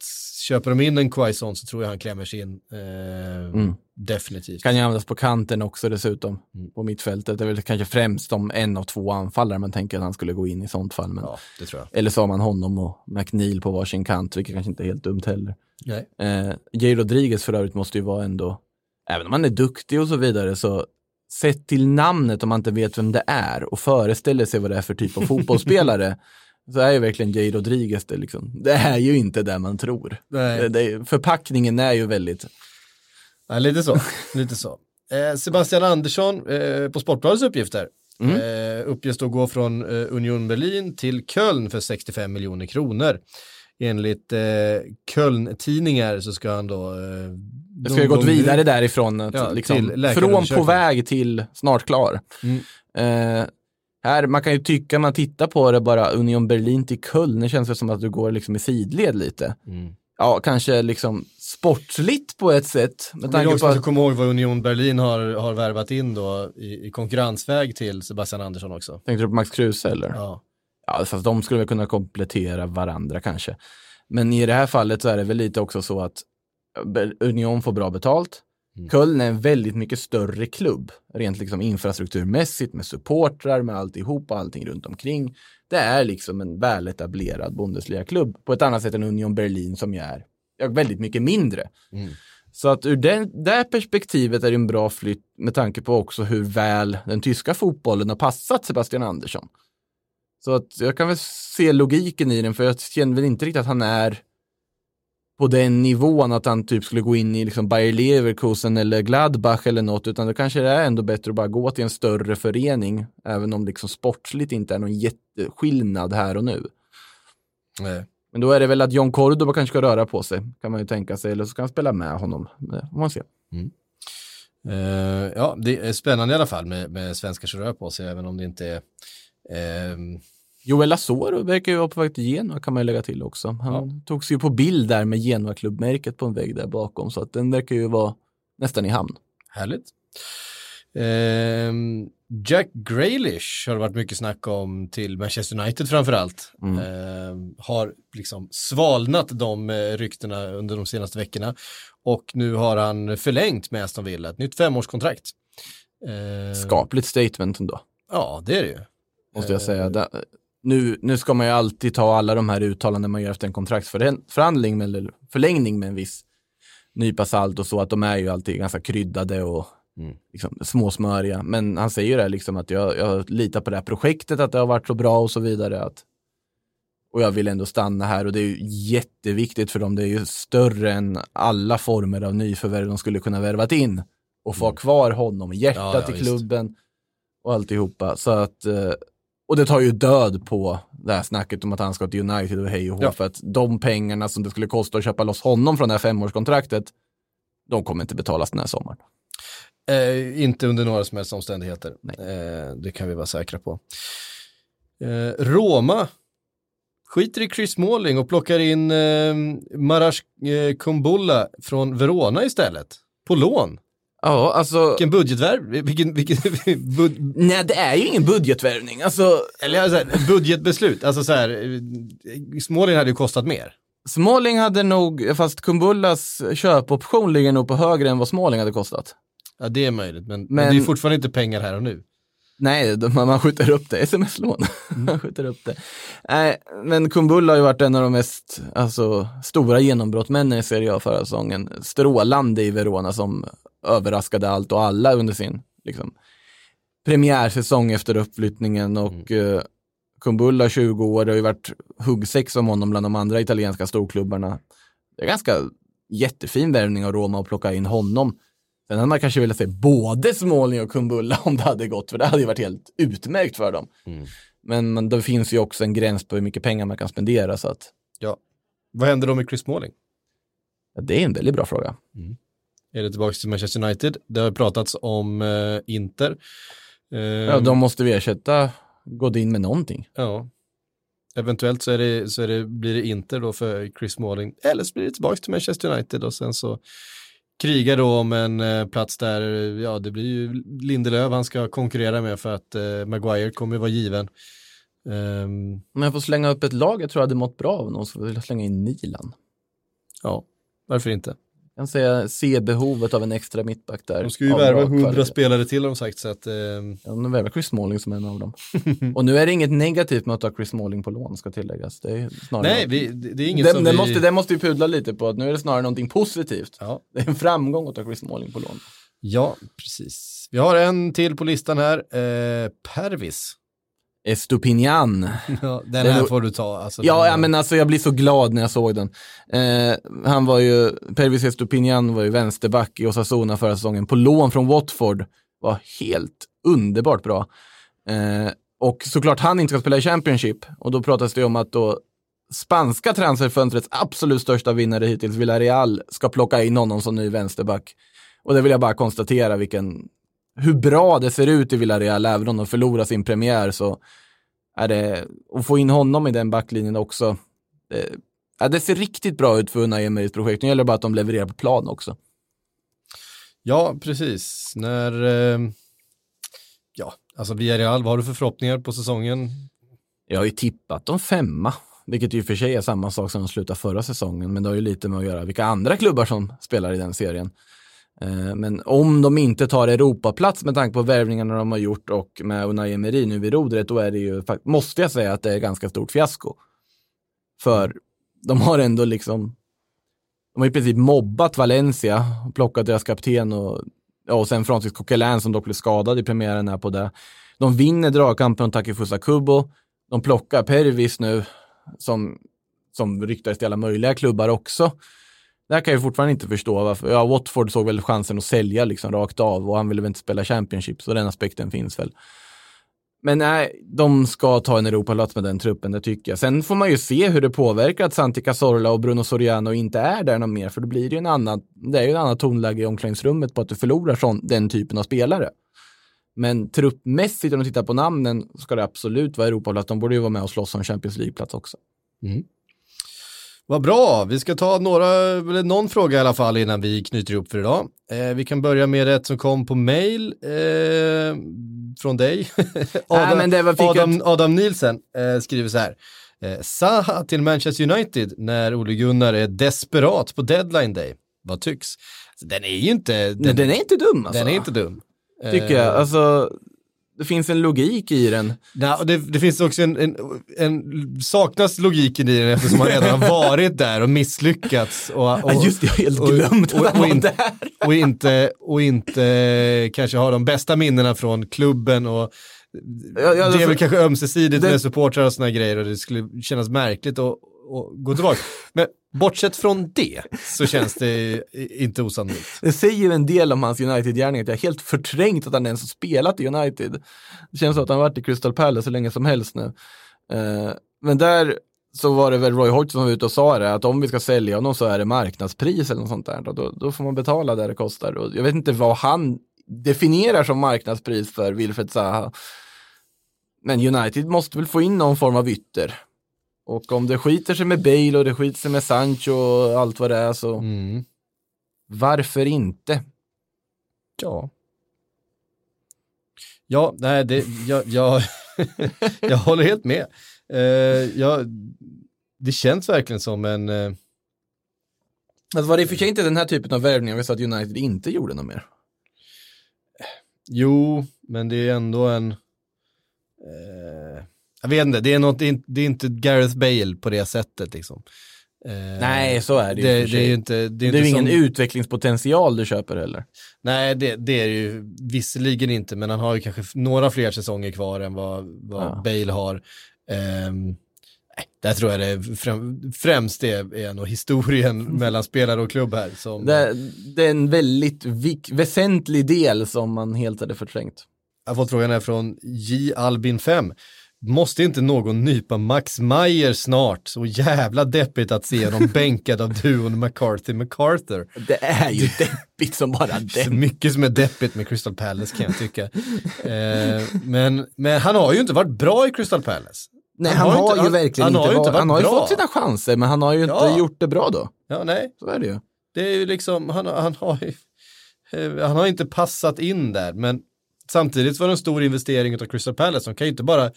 köper de in en Quaison så tror jag han klämmer sig in. Eh, Definitivt. Kan ju användas på kanten också dessutom, Mm. på mittfältet. Det är väl kanske främst om en av två anfallare man tänker att han skulle gå in i sånt fall. Men... Ja, det tror jag. Eller så har man honom och McNeil på varsin kant, vilket kanske inte är helt dumt heller. Nej. Eh, Jay Rodriguez för övrigt måste ju vara ändå, även om han är duktig och så vidare, så sett till namnet om man inte vet vem det är och föreställer sig vad det är för typ av fotbollsspelare, så är ju verkligen Jay Rodriguez det liksom. Det är ju inte det man tror. Det, det, förpackningen är ju väldigt, Ja, lite så. lite så. Eh, Sebastian Andersson eh, på Sportbladets uppgifter. Eh, uppges då gå från eh, Union Berlin till Köln för 65 miljoner kronor. Enligt eh, Köln-tidningar så ska han då... Det ska ju gått vidare därifrån, Ja, liksom, från på väg till snart klar. Mm. Eh, här, man kan ju tycka, man tittar på det bara, Union Berlin till Köln, det känns väl som att du går liksom i sidled lite. Mm. Ja, kanske liksom sportsligt på ett sätt. Med tanke också på att komma ihåg vad Union Berlin har, har värvat in då i, i konkurrensväg till Sebastian Andersson också. tänkte du på Max Kruse eller? Ja. Ja. fast de skulle väl kunna komplettera varandra kanske. Men i det här fallet så är det väl lite också så att Union får bra betalt. Mm. Köln är en väldigt mycket större klubb, rent liksom infrastrukturmässigt med supportrar, med alltihop och allting runt omkring. Det är liksom en väletablerad Bundesliga-klubb på ett annat sätt än Union Berlin som är väldigt mycket mindre. Mm. Så att ur det där perspektivet är det en bra flytt med tanke på också hur väl den tyska fotbollen har passat Sebastian Andersson. Så att jag kan väl se logiken i den, för jag känner väl inte riktigt att han är på den nivån att han typ skulle gå in i liksom Bayer Leverkusen eller Gladbach eller något, utan det kanske är ändå bättre att bara gå till en större förening, även om det liksom sportsligt inte är någon jätteskillnad här och nu. Nej. Men då är det väl att John Cordoba kanske ska röra på sig, kan man ju tänka sig, eller så kan han spela med honom. Det får man se. Eh, ja, det är spännande i alla fall med, med svenskar som rör på sig, även om det inte är... ehm, Joel Asoro verkar ju vara på väg till Genoa kan man ju lägga till också. Han togs ju på bild där med Genoa-klubbmärket på en vägg där bakom, så att den verkar ju vara nästan i hamn. Härligt. Ehm, Jack Grealish har det varit mycket snack om till Manchester United framförallt. Mm. Ehm, har liksom svalnat de eh, ryktena under de senaste veckorna. Och nu har han förlängt med Aston Villa, ett nytt femårskontrakt. Ehm, Skapligt statement ändå, Ja, det är det ju. måste jag säga. Nu, nu ska man ju alltid ta alla de här uttalanden man gör efter en kontraktsförhandling med- eller förlängning med en viss nypa salt och så, att de är ju alltid ganska kryddade och Mm. liksom, småsmöriga. Men han säger ju det här liksom att jag, jag litar på det här projektet, att det har varit så bra och så vidare. Att, och jag vill ändå stanna här och det är ju jätteviktigt för dem. Det är ju större än alla former av nyförvärv de skulle kunna värvat in och få ha kvar honom i hjärtat Mm. Ja, ja, i visst. klubben och alltihopa. Så att, eh, och det tar ju död på det här snacket om att han ska till United och hej och hå, Ja. för att de pengarna som det skulle kosta att köpa loss honom från det här femårskontraktet, de kommer inte betalas den här sommaren. Eh, inte under några som helst omständigheter. Eh, det kan vi vara säkra på. Eh, Roma skiter i Chris Smalling och plockar in eh, Marash eh, Kumbulla från Verona istället. På lån. Ja, alltså, Vilken budgetvärv, vilken, vilken bud, nej det är ju ingen budgetvärvning. Alltså, eller ja, så här, budgetbeslut. Alltså så här, Smalling hade ju kostat mer. Smalling hade nog, fast Kumbullas köpoption ligger nog på högre än vad Smalling hade kostat. Ja, det är möjligt, men, men, Men- det är fortfarande inte pengar här och nu. Nej, man man skjuter upp det. Sms-lån. man skjuter upp det. Nej, men Kumbulla har ju varit en av de mest alltså, stora genombrottmännen i Serie A förra säsongen. Strålande i Verona som överraskade allt och alla under sin liksom, premiärsäsong efter uppflyttningen och mm. Kumbulla 20 år, det har ju varit huggsex om honom bland de andra italienska storklubbarna. Det är ganska jättefin värvning av Roma att plocka in honom. Sen hade man kanske velat se både Småling och Kumbulla om det hade gått, för det hade ju varit helt utmärkt för dem. Mm. Men, men det finns ju också en gräns på hur mycket pengar man kan spendera, så att Ja. Vad händer då med Chris Smalling? ja, det är en väldigt bra fråga. Är det tillbaka till Manchester United? Det har pratats om eh, Inter. Eh, Ja, de måste vi ersätta Godin med någonting. ja. Eventuellt så, är det, så är det, blir det Inter då för Chris Smalling. Eller så blir det tillbaka till Manchester United och sen så krigar då om en eh, plats där, ja det blir ju Lindelöf han ska konkurrera med för att eh, Maguire kommer vara given. Ehm, Om jag får slänga upp ett lag jag tror jag hade mått bra av någon så vill jag slänga in Milan. ja, varför inte? Kan säga se behovet av en extra mittback där. De ska ju värva bra 100 kvalitet. spelare till har de sagt så att ehm, Ja, de värvar Chris Smalling som en av dem. och nu är det inget negativt med att ta Chris Smalling på lån ska tilläggas. Det är snarare nej, vi, det, är inget det, som det, vi... måste, det måste vi pudla lite på, att nu är det snarare någonting positivt. Ja. Det är en framgång att ta Chris Smalling på lån. ja, precis. Vi har en till på listan här, eh, Pervis. Estupinian. Ja, den här är- får du ta. Alltså, Ja, ja, men alltså jag blir så glad när jag såg den. Eh, han var ju, Pervis Estupinian var ju vänsterback i Osasuna förra säsongen, på lån från Watford. Var helt underbart bra. Eh, och såklart han inte ska spela i Championship. Och då pratas det om att då spanska transferfönstrets absolut största vinnare hittills, Villarreal, ska plocka in honom som ny vänsterback. Och det vill jag bara konstatera vilken, hur bra det ser ut i Villarreal, även om de förlorar sin premiär så är det, att få in honom i den backlinjen också. Det, ja, det ser riktigt bra ut för Unai Emerys projekt. Nu gäller det bara att de levererar på plan också. Ja, precis. När, eh, ja, alltså Villarreal, vad har du för förhoppningar på säsongen? Jag har ju tippat dem femma, vilket ju för sig är samma sak som de slutade förra säsongen, men det har ju lite med att göra vilka andra klubbar som spelar i den serien. Eh, men om de inte tar Europaplats med tanke på värvningarna de har gjort och med Unai Emery nu vid rodret, då är det ju, måste jag säga att det är ganska stort fiasko. För de har ändå liksom, de har i princip mobbat Valencia, plockat deras kapten och, ja, och sen Francis Coquelin som dock blev skadad i premiären här på det. De vinner dragkampen om Takifusa Kubo, de plockar Pervis nu som, som ryktades till alla möjliga klubbar också. Där kan jag fortfarande inte förstå varför. Ja, Watford såg väl chansen att sälja liksom rakt av och han ville väl inte spela Championship, så den aspekten finns väl. Men nej, de ska ta en Europaplats med den truppen, det tycker jag. Sen får man ju se hur det påverkar att Santi Cazorla och Bruno Soriano inte är där någon mer, för då blir det ju en annan, det är ju en annan tonläge i omklädningsrummet på att du förlorar sån, den typen av spelare. Men truppmässigt, om du tittar på namnen, ska det absolut vara Europaplats. De borde ju vara med och slåss om Champions League-plats också. Mm. Vad bra, vi ska ta några, eller någon fråga i alla fall innan vi knyter ihop för idag. Eh, vi kan börja med ett som kom på mail eh, från dig. Adam, var- fick Adam, Adam Nielsen eh, skriver så här. Eh, Saha till Manchester United när Ole Gunnar är desperat på deadline day. Vad tycks? Den är ju inte, den, Den, den är inte dum alltså. den är inte dum. Tycker jag. Eh, Alltså, det finns en logik i den. Nej, och det, det finns också en, en, en, saknas logiken i den eftersom man redan har varit där och misslyckats. Och, och, Ja, just det, jag har helt och- glömt och- att han och var inte- där. och inte, och inte kanske har de bästa minnena från klubben och Ja, ja, det är väl kanske ömsesidigt det- med supportrar och sådana grejer och det skulle kännas märkligt att, och gå tillbaka. Men bortsett från det så känns det inte osannolikt. Det säger ju en del om hans United-gärning, att jag helt förträngt att han ens har spelat i United. Det känns som att han varit i Crystal Palace så länge som helst nu. Eh, men där så var det väl Roy Hodgson som var ute och sa det, att om vi ska sälja honom så är det marknadspris eller något sånt där. Då, då får man betala där det kostar. Och jag vet inte vad han definierar som marknadspris för Wilfred Zaha. Men United måste väl få in någon form av ytter. Och om det skiter sig med Bale och det skiter sig med Sancho och allt vad det är så Mm. varför inte? Ja. Ja, nej, det, jag, jag, jag håller helt med. Eh, jag, det känns verkligen som en... Eh, Alltså var det i och för sig inte den här typen av värvningar vi sa att United inte gjorde något mer? jo, men det är ändå en... eh, jag vet inte, det är, något, det är inte- Gareth Bale på det sättet liksom. Eh, Nej, så är det ju det, för det är ju inte, det är Det är ju ingen som, utvecklingspotential du köper heller. Nej, det, det är det ju visserligen inte, men han har ju kanske några fler säsonger kvar än vad, vad Ja. Bale har. Ehm, nej, där tror jag det främ, främst är, är nog historien mellan spelare och klubb här. Som, Det, det är en väldigt vik, väsentlig del som man helt hade förträngt. Jag har fått frågan här från J. Albin 5. Måste inte någon nypa Max Meyer snart? Så jävla deppigt att se honom bänkad av duon McCarthy-MacArthur. Det är ju deppigt som bara är det. mycket som är deppigt med Crystal Palace kan jag tycka. Eh, men, men han har ju inte varit bra i Crystal Palace. Nej, Han han, har har, inte- ju han- verkligen han har inte, ju inte varit, varit han har ju bra. fått sina chanser, men han har ju inte Ja. gjort det bra då. Ja, nej, Så är det ju. det är ju liksom, han, han har ju, eh, han har inte passat in där, men samtidigt var det en stor investering av Crystal Palace. De kan ju inte bara,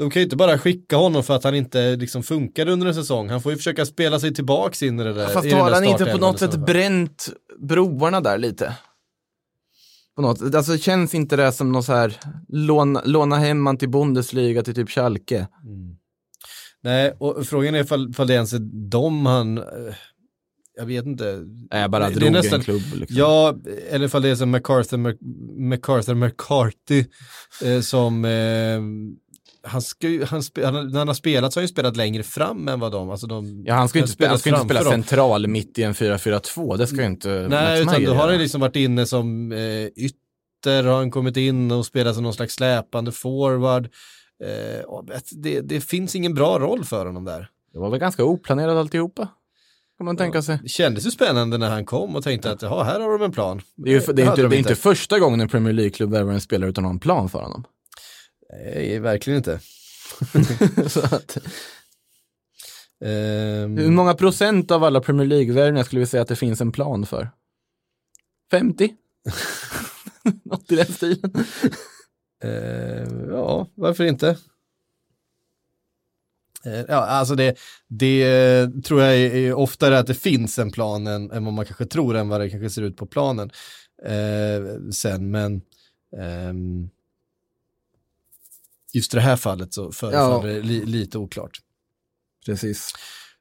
de kan ju inte bara skicka honom för att han inte liksom funkade under en säsong. Han får ju försöka spela sig tillbaks in i det där. Fast har han inte på något sätt bränt broarna där lite. På något, alltså känns inte det som något så här, låna, låna hem man till Bundesliga till typ Schalke. Nej, och frågan är ifall, ifall det ens är dem han, eh, jag vet inte. Nej, jag bara Det är drog nästan- en klubb. Liksom. Ja, eller ifall det är som MacArthur, Mac- MacArthur McCarthy eh, som eh, han ska ju, han spe, när han har spelat så har han ju spelat längre fram än vad de, alltså de Ja, han ska ju inte, spela, ska inte spela dem. central mitt i en 4-4-2, det ska ju inte Nej, utan då har han liksom varit inne som eh, ytter, har han kommit in och spelat som någon slags släpande forward. Eh, det, det finns ingen bra roll för honom där. Det var väl ganska oplanerat alltihopa, kan man tänka sig. Det kändes ju spännande när han kom och tänkte att jaha, här har de en plan. Det är, ju, det är, inte, de det är inte första gången en Premier League-klubb värvar en spelare utan att ha en plan för honom. Nej, verkligen inte. Att, Ehm, hur många procent av alla Premier League-värvningar skulle vi säga att det finns en plan för? 50? Något i den stilen. Eh, ja, varför inte? Eh, ja, alltså det, det tror jag är, är oftare att det finns en plan än, än vad man kanske tror än vad det kanske ser ut på planen eh, sen, men ehm, just det här fallet så förefaller det li, lite oklart. Precis.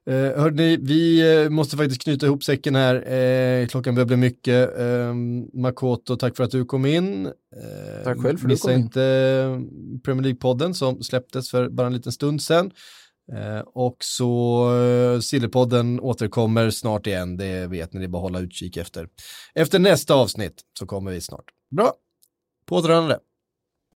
Eh, hörni, vi eh, måste faktiskt knyta ihop säcken här. Eh, klockan börjar bli mycket. Eh, Makoto, tack för att du kom in. Eh, Tack själv för att du missa kom in. inte eh, Premier League-podden som släpptes för bara en liten stund sedan. Eh, och så eh, Sillypodden återkommer snart igen, det vet ni, det är bara att hålla utkik efter. Efter nästa avsnitt så kommer vi snart. Bra, på återhörande.